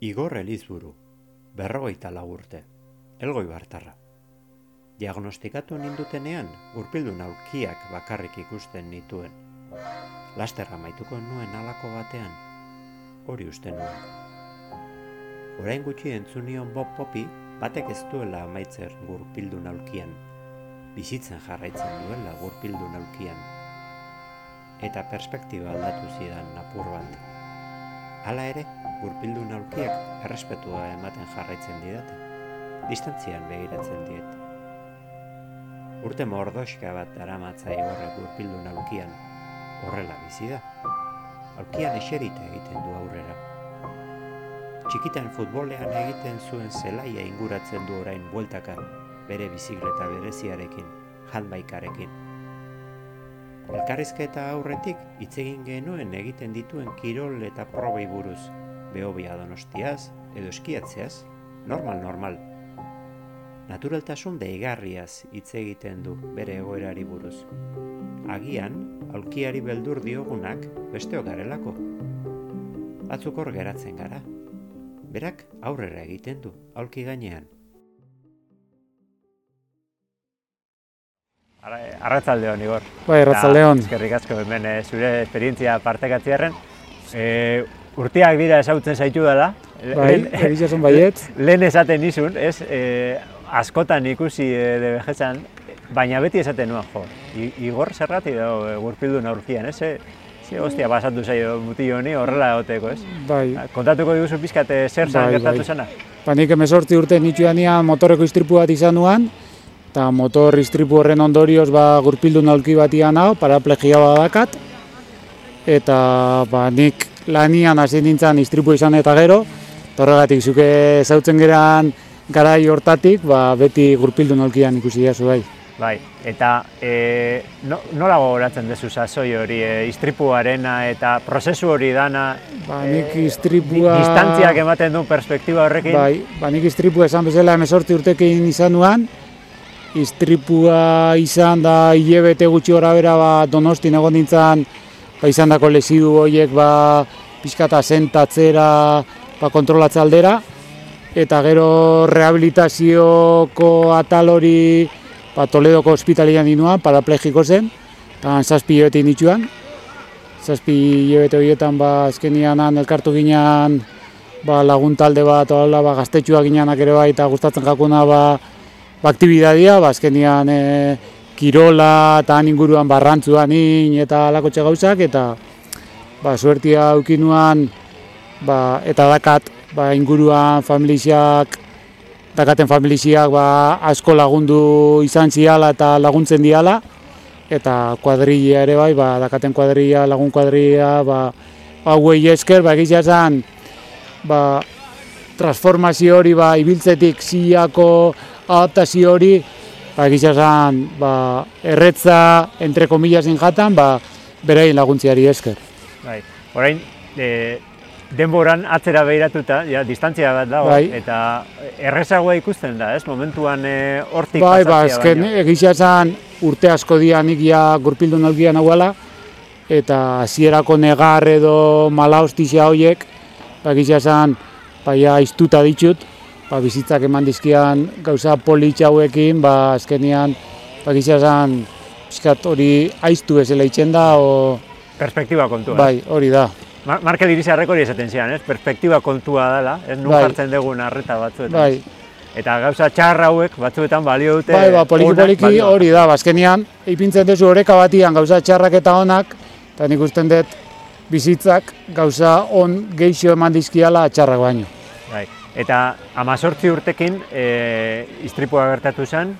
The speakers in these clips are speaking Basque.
Igor Elizburu, berrogeita lagurte, elgoi bartarra. Diagnostikatu nindutenean, urpildu naulkiak bakarrik ikusten nituen. Lasterra maituko nuen alako batean, hori uste nuen. Orain gutxi entzunion Bob Popi, batek ez duela amaitzer gurpildu naulkian. Bizitzen jarraitzen duela gurpildu naulkian. Eta perspektiba aldatu zidan apur bat. Hala ere, gurpildu naulkiak errespetua ematen jarraitzen didate. Distantzian begiratzen diet. Urte mordoska bat aramatza igorra gurpildu naulkian, horrela bizi da. Aulkian eserita egiten du aurrera. Txikitan futbolean egiten zuen zelaia inguratzen du orain bueltaka, bere bizikleta bereziarekin, handbaikarekin. Elkarrizketa aurretik hitz egin genuen egiten dituen kirol eta probei buruz, behobia donostiaz edo eskiatzeaz, normal normal. Naturaltasun deigarriaz hitz egiten du bere egoerari buruz. Agian, aulkiari beldur diogunak beste garelako. Batzuk hor geratzen gara. Berak aurrera egiten du, aulki gainean. Arratzalde hon, Igor. Bai, arratzalde. Eskerrik asko, hemen eh, zure esperientzia partekatziarren. E, urteak dira esautzen zaitu dela. Bai, egizasun baiet. Lehen esaten nizun, ez? E, askotan ikusi e, de baina beti esaten nuen, jo, Igor zergati dago e, gurpildu naurkian, ez? E, ze, ostia, basatu zaio muti honi horrela egoteko, ez? Bai. Kontatuko diguzu pizkate zer zan bai, gertatu bai. zena? Ba, nik emezortzi urte nitxuanian motorreko istripu bat izan nuan, eta motor istripu horren ondorioz ba, gurpildu naulki batian hau, paraplegia badakat, eta ba, nik lanian hasi nintzen istripu izan eta gero, eta horregatik zuke zautzen geran garai hortatik, ba, beti gurpildu naulkian ikusi da bai. Bai, eta e, no, nola gogoratzen dezu sasoi hori, e, istripuarena eta prozesu hori dana, Ba, nik istripua... distantziak ematen du perspektiba horrekin, Bai, ba, nik istripua esan bezala emezortzi urtekin izan nuan, istripua izan da hilebete gutxi gora bera ba, donostin egon nintzen ba, izan dako lesidu horiek ba, pixkata sentatzera ba, kontrolatze aldera eta gero rehabilitazioko atal hori ba, Toledoko ospitalian dinuan, paraplegiko zen, eta zazpi hilabete nitsuan. Zazpi hilabete horietan ba, azkenian elkartu ginean ba, lagun talde bat, hola, ba, gaztetxuak gineanak ere bai, eta gustatzen jakuna ba, ba, aktibidadia, ba, azkenian e, kirola eta han inguruan barrantzuan in, eta alakotxe gauzak, eta ba, suertia aukinuan ba, eta dakat ba, inguruan familiziak, dakaten familiziak ba, asko lagundu izan ziala eta laguntzen diala, eta kuadrilla ere bai, ba, dakaten kuadrilla, lagun kuadrilla, ba, hauei esker, ba, egitea ba, transformazio hori ba, ibiltzetik ziako adaptazio hori, ba, egitea zen, ba, erretza, entre komillasin jatan, ba, berain laguntziari esker. Bai, orain, e, denboran atzera behiratuta, ja, distantzia bat dago, Bai. eta errezagoa ikusten da, ez? Momentuan e, hortik Bai, ba, azken egitea zen urte asko dia nik ja gurpildu nalgian hauala, eta hasierako negar edo malaostizia horiek, ba, egitea zen, ba, ja, iztuta ditut, ba, bizitzak eman dizkian gauza politxe hauekin, ba, azkenian, ba, egitea zen, pixkat hori aiztu bezala itxen da, o, Perspektiba kontua. bai, hori da. Mar Markel Irizarrek hori esaten zian, ez? Perspektiba kontua dela, ez? Nun Bai. jartzen dugun arreta batzuetan. Bai, Eta gauza txar hauek batzuetan balio dute. bai, ba, poliki poliki hori da, bazkenian, ipintzen duzu oreka batian gauza txarrak eta onak, eta nik usten dut bizitzak gauza on geixo eman dizkiala txarrak baino. Bai. Eta amazortzi urtekin e, istripua gertatu zen,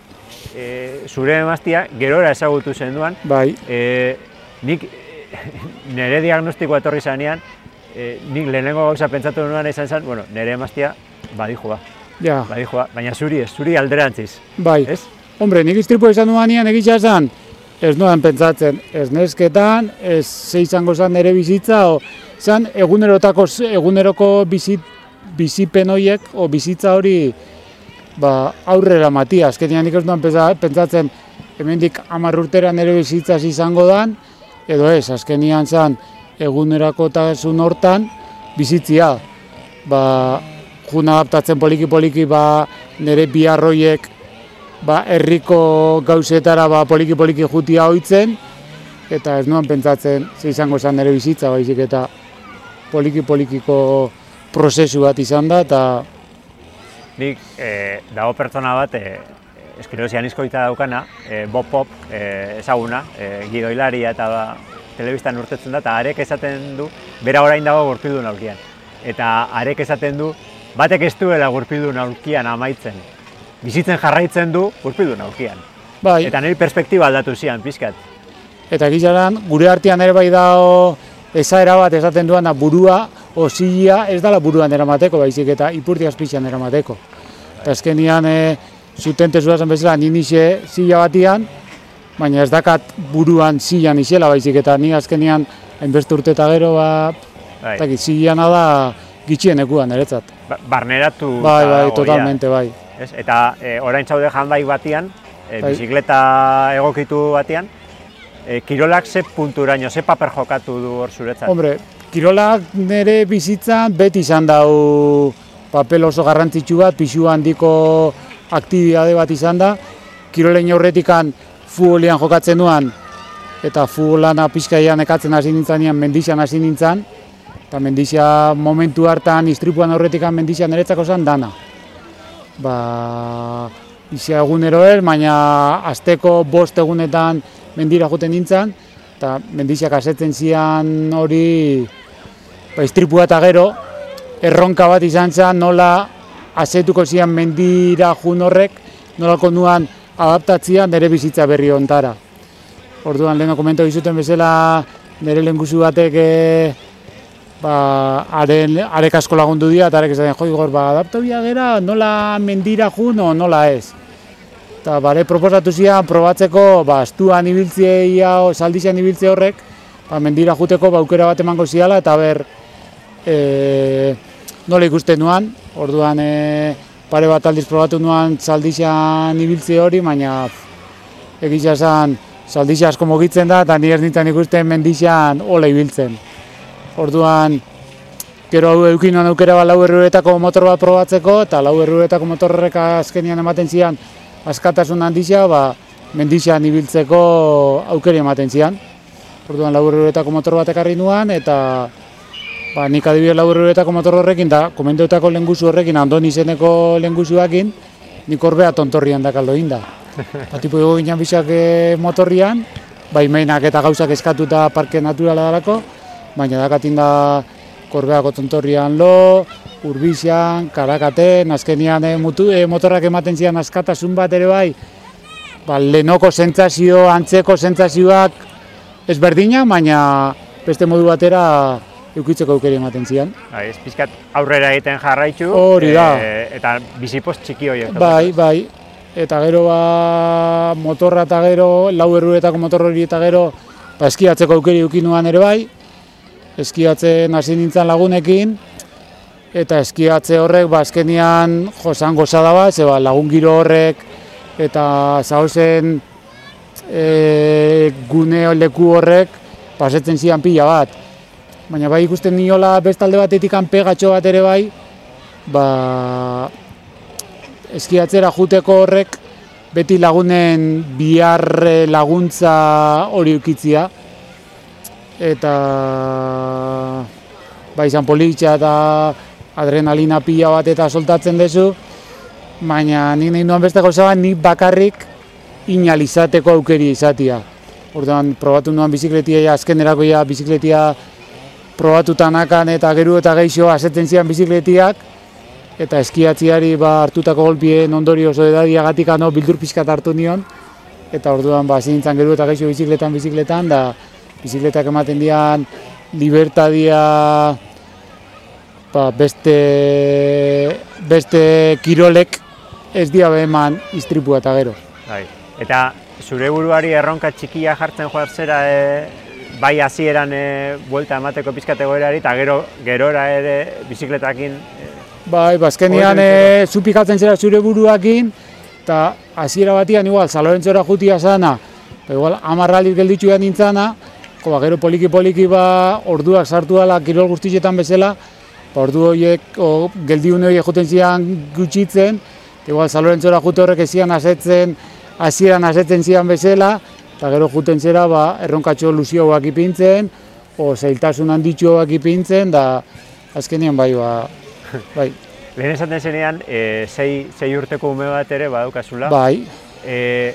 e, zure emaztia gerora ezagutu zenduan, Bai, e, nik nire diagnostikoa etorri zanean, e, nik lehenengo gauza pentsatu nuen izan zen, bueno, nire emaztia badijua, ja, badijua, baina zuri ez, zuri alderantziz, bai. ez? Hombre, nik istripu izan nuanean egitza zen, ez nuen pentsatzen, ez nesketan, ez ze izango zen nire bizitza, o, zen egunerotako, eguneroko bizit, bizipen horiek, o bizitza hori, ba, aurrera matia, azkenean nik ez nuen pentsa- pentsatzen, hemendik hamar urtera nire bizitzaz izango dan, edo ez, azkenian zen egunerakotasun hortan bizitzia. ba, jun adaptatzen poliki-poliki ba, nire biarroiek ba, herriko gauzetara ba, poliki-poliki jutia hoitzen, eta ez nuan pentsatzen ze izango zen nire bizitza, baizik eta poliki-polikiko prozesu bat izan da, eta Nik e, dago pertsona bat, e, esklerosia nizkoita daukana, e, Bob Pop, e, ezaguna, e, gidoilaria eta da, telebistan urtetzen da, eta arek esaten du, bera orain dago gurpildu aurkian. Eta arek esaten du, batek ez duela gurpildu aurkian amaitzen. Bizitzen jarraitzen du gurpildu aurkian. bai, Eta niri perspektiba aldatu zian, pizkat. eta gizaran, gure artean ere bai dago ezaera bat esaten duana burua, osilia ez dala buruan eramateko, baizik eta ipurti azpixan eramateko. Eta azkenian, e, zuten tezuazen bezala, ni nixe zila batian, baina ez dakat buruan zilan isela, baizik eta ni azkenian, hainbeste urte eta gero, ba, Bai. zilana da gitxien ekuan, niretzat. Ba- Barneratu Bai, bai, totalmente, bai. Ez? Eta e, orain zaude jandaik batian, e, Bai. bizikleta egokitu batian, e, kirolak ze punturaino, ze paper jokatu du hor zuretzat? Hombre, kirolak nire bizitzan beti izan dau papel oso garrantzitsu bat, pixu handiko aktibitate bat izan da. Kirolein aurretikan futbolian jokatzen duan, eta futbolana pixkaian ekatzen hasi nintzanean mendixan hasi nintzen, eta mendixia momentu hartan istripuan aurretikan mendixia niretzako zen dana. Ba, izia egunero el, baina asteko bost egunetan mendira joten nintzen, eta mendiziak asetzen zian hori ba, istripua eta gero, erronka bat izan zen nola asetuko zian mendira jun horrek, nolako nuan adaptatzia nire bizitza berri ontara. Orduan lehen komento dizuten bezala nire lehenguzu batek e, ba, haren, arek asko lagundu dira, eta arek esaten, jo, Igor, ba, adapta gera, nola mendira jun o nola ez. Eta bare proposatu zian probatzeko ba, astuan ibiltzea, saldizian ibiltze horrek, ba, mendira juteko ba, aukera bat emango ziala, eta ber, e, nola ikusten nuan, orduan e, pare bat aldiz probatu nuan saldizian ibiltze hori, baina egia esan saldizia asko mugitzen da, eta ni ez nintzen ikusten mendixan hola ibiltzen. Orduan, gero hau eukin nuen aukera bat lau erruretako motor bat probatzeko, eta lau erruretako motorrek azkenian ematen zian askatasun handizia, ba, mendixan ibiltzeko aukeri ematen zian. Orduan lau erruretako motor bat ekarri nuan, eta ba, nik adibidez lau erruretako motor horrekin, da komentuetako lenguzu horrekin, andoni izeneko lenguzuakin, nik orbea tontorrian dakaldo inda. Ba, tipo ego ginen bizak eh, motorrian, baimenak eta gauzak eskatuta parke naturala dalako, baina dakatin da korbeako tontorrian lo, urbixan, karakaten, azkenian eh, mutu, eh, motorrak ematen zian askatasun bat ere bai, ba, lehenoko sentsazio, antzeko sentsazioak ezberdina, baina beste modu batera eukitzeko aukeri ematen zian. Bai, ez pizkat aurrera egiten jarraitu. Hori da. e, eta bizipoz txiki horiek. Bai, bai. Eta gero ba, motorra eta gero, lau erruretako motor hori eta gero, ba, eskiatzeko aukeri eduki nuan ere bai. Eskiatzen hasi nintzen lagunekin, eta eskiatze horrek, ba, azkenian josan gozada bat, ze ba, lagun giro horrek, eta zauzen e, gune leku horrek, pasetzen zian pila bat. Baina bai ikusten niola bestalde batetik pegatxo bat ere bai, ba, eskiatzera juteko horrek beti lagunen bihar laguntza hori ukitzia. Eta ba, izan politxa eta adrenalina pila bat eta soltatzen dezu, baina nik nahi nuen beste gauza bat, nik bakarrik inalizateko aukeri izatia. Orduan, probatu nuen bizikletia, azkenerako ja, bizikletia probatutan eta geru eta geixo asetzen zian bizikletiak, eta eskiatziari ba, hartutako golpien ondorio oso edadiagatik ano bildur pixkat hartu nion, eta orduan ba, hasi nintzen geru eta geixo bizikletan bizikletan, da bizikletak ematen dian libertadia ba, beste, beste kirolek ez dia eman istripua eta gero. Bai. Eta zure buruari erronka txikia jartzen joarzera e, bai hasieran e, buelta emateko pizkat egoerari eta gero gerora ere bizikletakin e, Bai, bazkenian Hori e, zupikatzen zera zure buruakin, eta hasiera batian igual, Salorentzora jutia zana, ba, igual, amarralit gelditzu behar nintzana, jo, ba, gero poliki-poliki ba, orduak sartu dela kirol guztietan bezala, ba, ordu horiek, o, geldiune horiek juten zian gutxitzen, eta igual Salorentzora jute horrek ezian asetzen, hasieran asetzen zian bezala, eta gero juten zera ba, erronkatxo luzioak ipintzen, o zailtasun handitxoak ipintzen, da azkenean bai, ba, bai, Lehen esaten zenean, e, sei, sei urteko ume bat ere badaukazula. bai, E,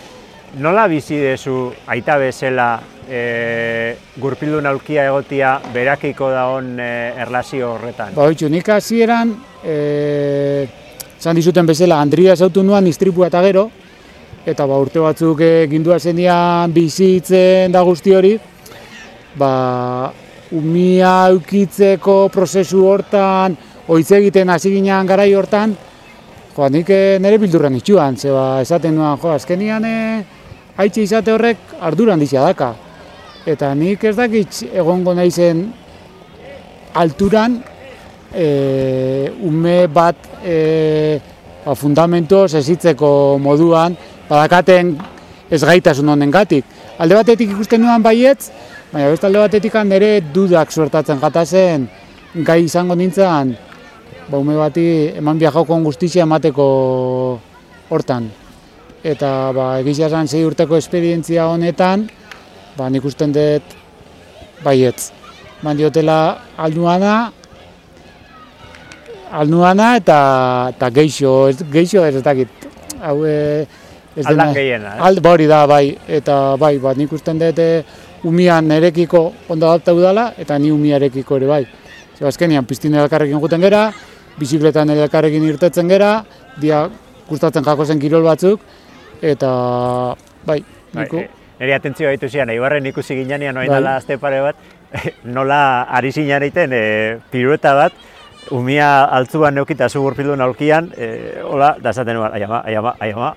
nola bizi dezu aita bezala e, gurpildun aulkia egotia berakiko dagoen e, erlazio horretan? Ba, oitxu, nik hasieran, e, zan dizuten bezala, Andria zautu nuan istripua eta gero, eta ba, urte batzuk e, gindua zenian bizitzen da guzti hori, ba, umia eukitzeko prozesu hortan, oitz egiten hasi ginean garai hortan, joa, nik e, nire bildurran itxuan, zeba esaten nuan, jo, azkenian e, haitxe izate horrek arduran dizia daka. Eta nik ez dakit egongo naizen alturan e, ume bat e, ba, fundamentoz ezitzeko moduan badakaten ez gaitasun honengatik. Alde batetik ikusten nuan baietz, baina beste alde batetik nire dudak suertatzen jatazen gai izango nintzen ba, ume bati eman biajokon guztizia emateko hortan. Eta ba, egizia esan sei urteko esperientzia honetan, ba, nik usten dut baietz. Man diotela alduana, alduana eta, eta geixo, geixo ez dakit. Hau, e, ez Aldan dena- gehiena, eh? Ald, ba, hori da, bai, eta bai, ba, nik usten dut e, umian erekiko ondo adaptatu dela, eta ni umiarekiko ere bai. Zer azkenean, piztine elkarrekin juten gera, bizikletan elkarrekin irtetzen gera, dia gustatzen jako zen kirol batzuk, eta bai, Bai, niko, e, nire atentzioa ditu zian, Eibarren ikusi ginean orain Bai. dela azte pare bat, nola ari zinan egiten e, pirueta bat, umia altzuan neukita zu aulkian, e, hola, da esaten nuen, aiama, aiama, aiama.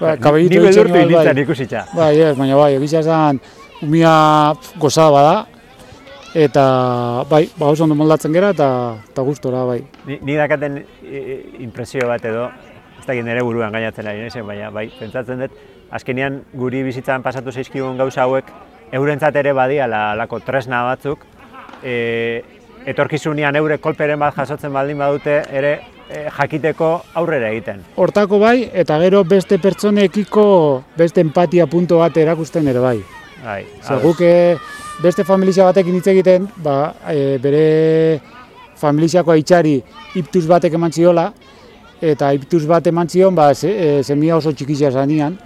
Ni- kabellitu Ni nuen, bai. nintzen ikusitza. bai, ez, baina bai, egizia esan, umia gozada bada, eta bai, ba oso ondo moldatzen gera, eta, eta gustora, bai. Ni, ni dakaten e, impresio bat edo, ez dakit nire buruan gainatzen ari naizen, baina bai, pentsatzen dut, azkenean guri bizitzan pasatu zaizkigun gauza hauek, eurentzat ere badiala alako tresna batzuk, e, etorkizunean eure kolperen bat jasotzen baldin badute ere e, jakiteko aurrera egiten. Hortako bai, eta gero beste pertsonekiko beste empatia punto bat erakusten ere bai. Bai, Zer guk eh, beste familia batekin hitz egiten, ba, e, bere familiako aitxari iptuz batek eman ziola, eta iptuz bat eman zion, ba, ze, e, semia oso txikizia zanian.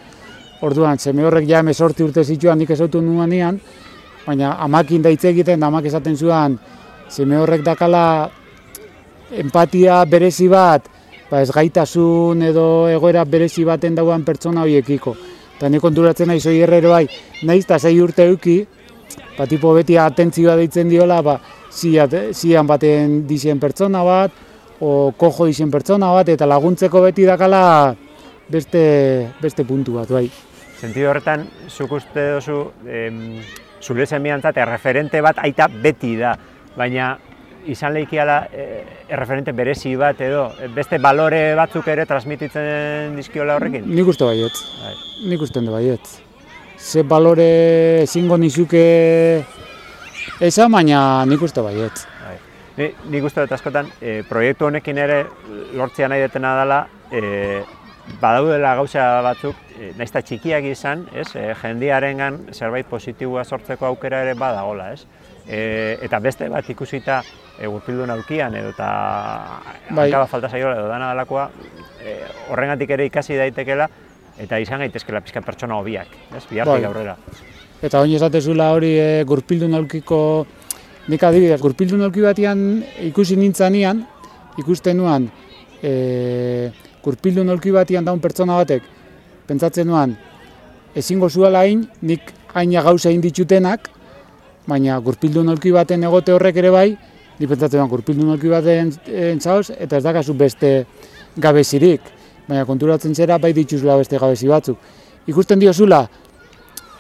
Orduan, seme horrek ja emesorti urte zituan nik esautu nuanean, baina amakin da hitz egiten, amak esaten zuan, seme horrek dakala empatia berezi bat, ba, ez gaitasun edo egoera berezi baten dauan pertsona horiekiko. Eta ni konturatzen naiz hori ere bai, naiz eta sei urte euki, ba, tipo beti atentzioa deitzen diola, ba, ziat, zian baten dizien pertsona bat, o kojo dizien pertsona bat, eta laguntzeko beti dakala beste, beste puntu bat, bai. Sentido horretan, zuk uste duzu, em, zure erreferente bat aita beti da, baina izan lehikiala e, erreferente berezi bat edo, e, beste balore batzuk ere transmititzen dizkiola horrekin? Nik uste baietz, Bai. nik uste dut baietz. Ze balore ezingo nizuke eza, baina nik uste baietz. Bai. Ni, nik uste dut askotan, e, proiektu honekin ere lortzea nahi detena dela, e, badaudela gauza batzuk, e, nahiz eta txikiak izan, ez, e, jendiarengan zerbait positiboa sortzeko aukera ere badagola, ez? E, eta beste bat ikusita e, gurpildun aulkian edo eta Bai. falta zaiola edo dana dalakoa, e, horrengatik ere ikasi daitekela eta izan gaitezkela pizka pertsona hobiak, ez? Bihartik Bai. aurrera. Eta oin esatezula hori e, gurpildun aulkiko, nik adibidez, gurpildun aulki batian ikusi nintzanean, ikusten nuan, e, gurpildun aulki batian daun pertsona batek, pentsatzen nuan, ezingo zuela hain, nik haina gauza egin ditutenak, baina gurpildun aulki baten egote horrek ere bai, nik pentsatzen nuan, gurpildun aulki baten entzauz, eta ez dakazu beste gabezirik, baina konturatzen zera bai dituzula beste gabezi batzuk. Ikusten diozula,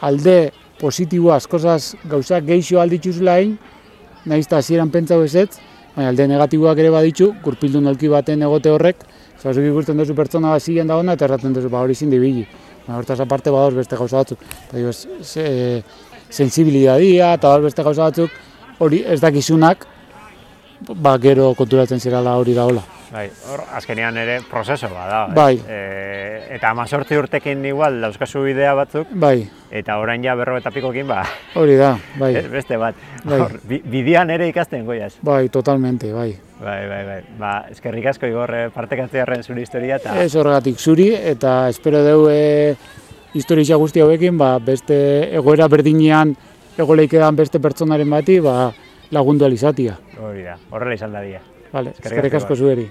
alde positiboaz, kozaz gauzak geixo aldituzula egin, nahiz eta hasieran pentsau ezetz, baina alde negatiboak ere baditzu, gurpildun aulki baten egote horrek, zauzuk ikusten duzu pertsona bat ziren da hona, eta erraten duzu, ba hori zin dibili. Baina hortaz aparte badauz beste gauza batzuk. Eta dio, se, sensibilidadia, eta beste gauza batzuk, hori ez dakizunak, ba, gero konturatzen zerala hori da hola. Bai, hor, azkenean ere prozeso bada. Bai. E, eta amazortzi urtekin igual dauzkazu idea batzuk, Bai, eta orain ja berro eta pikokin, ba, hori da, bai, beste bat. Bai. Hor, bi- bidean ere ikasten goiaz. bai, totalmente, bai. Bai, bai, bai. Ba, eskerrik asko Igor eh, partekatzearen zure historia eta Ez horregatik zuri, eta espero deu e, historia guzti hauekin, ba, beste egoera berdinean egoleikedan beste pertsonaren bati, ba, lagundu alizatia. hori da. Horrela izan da dia. Vale, Eskerrik asko zueri.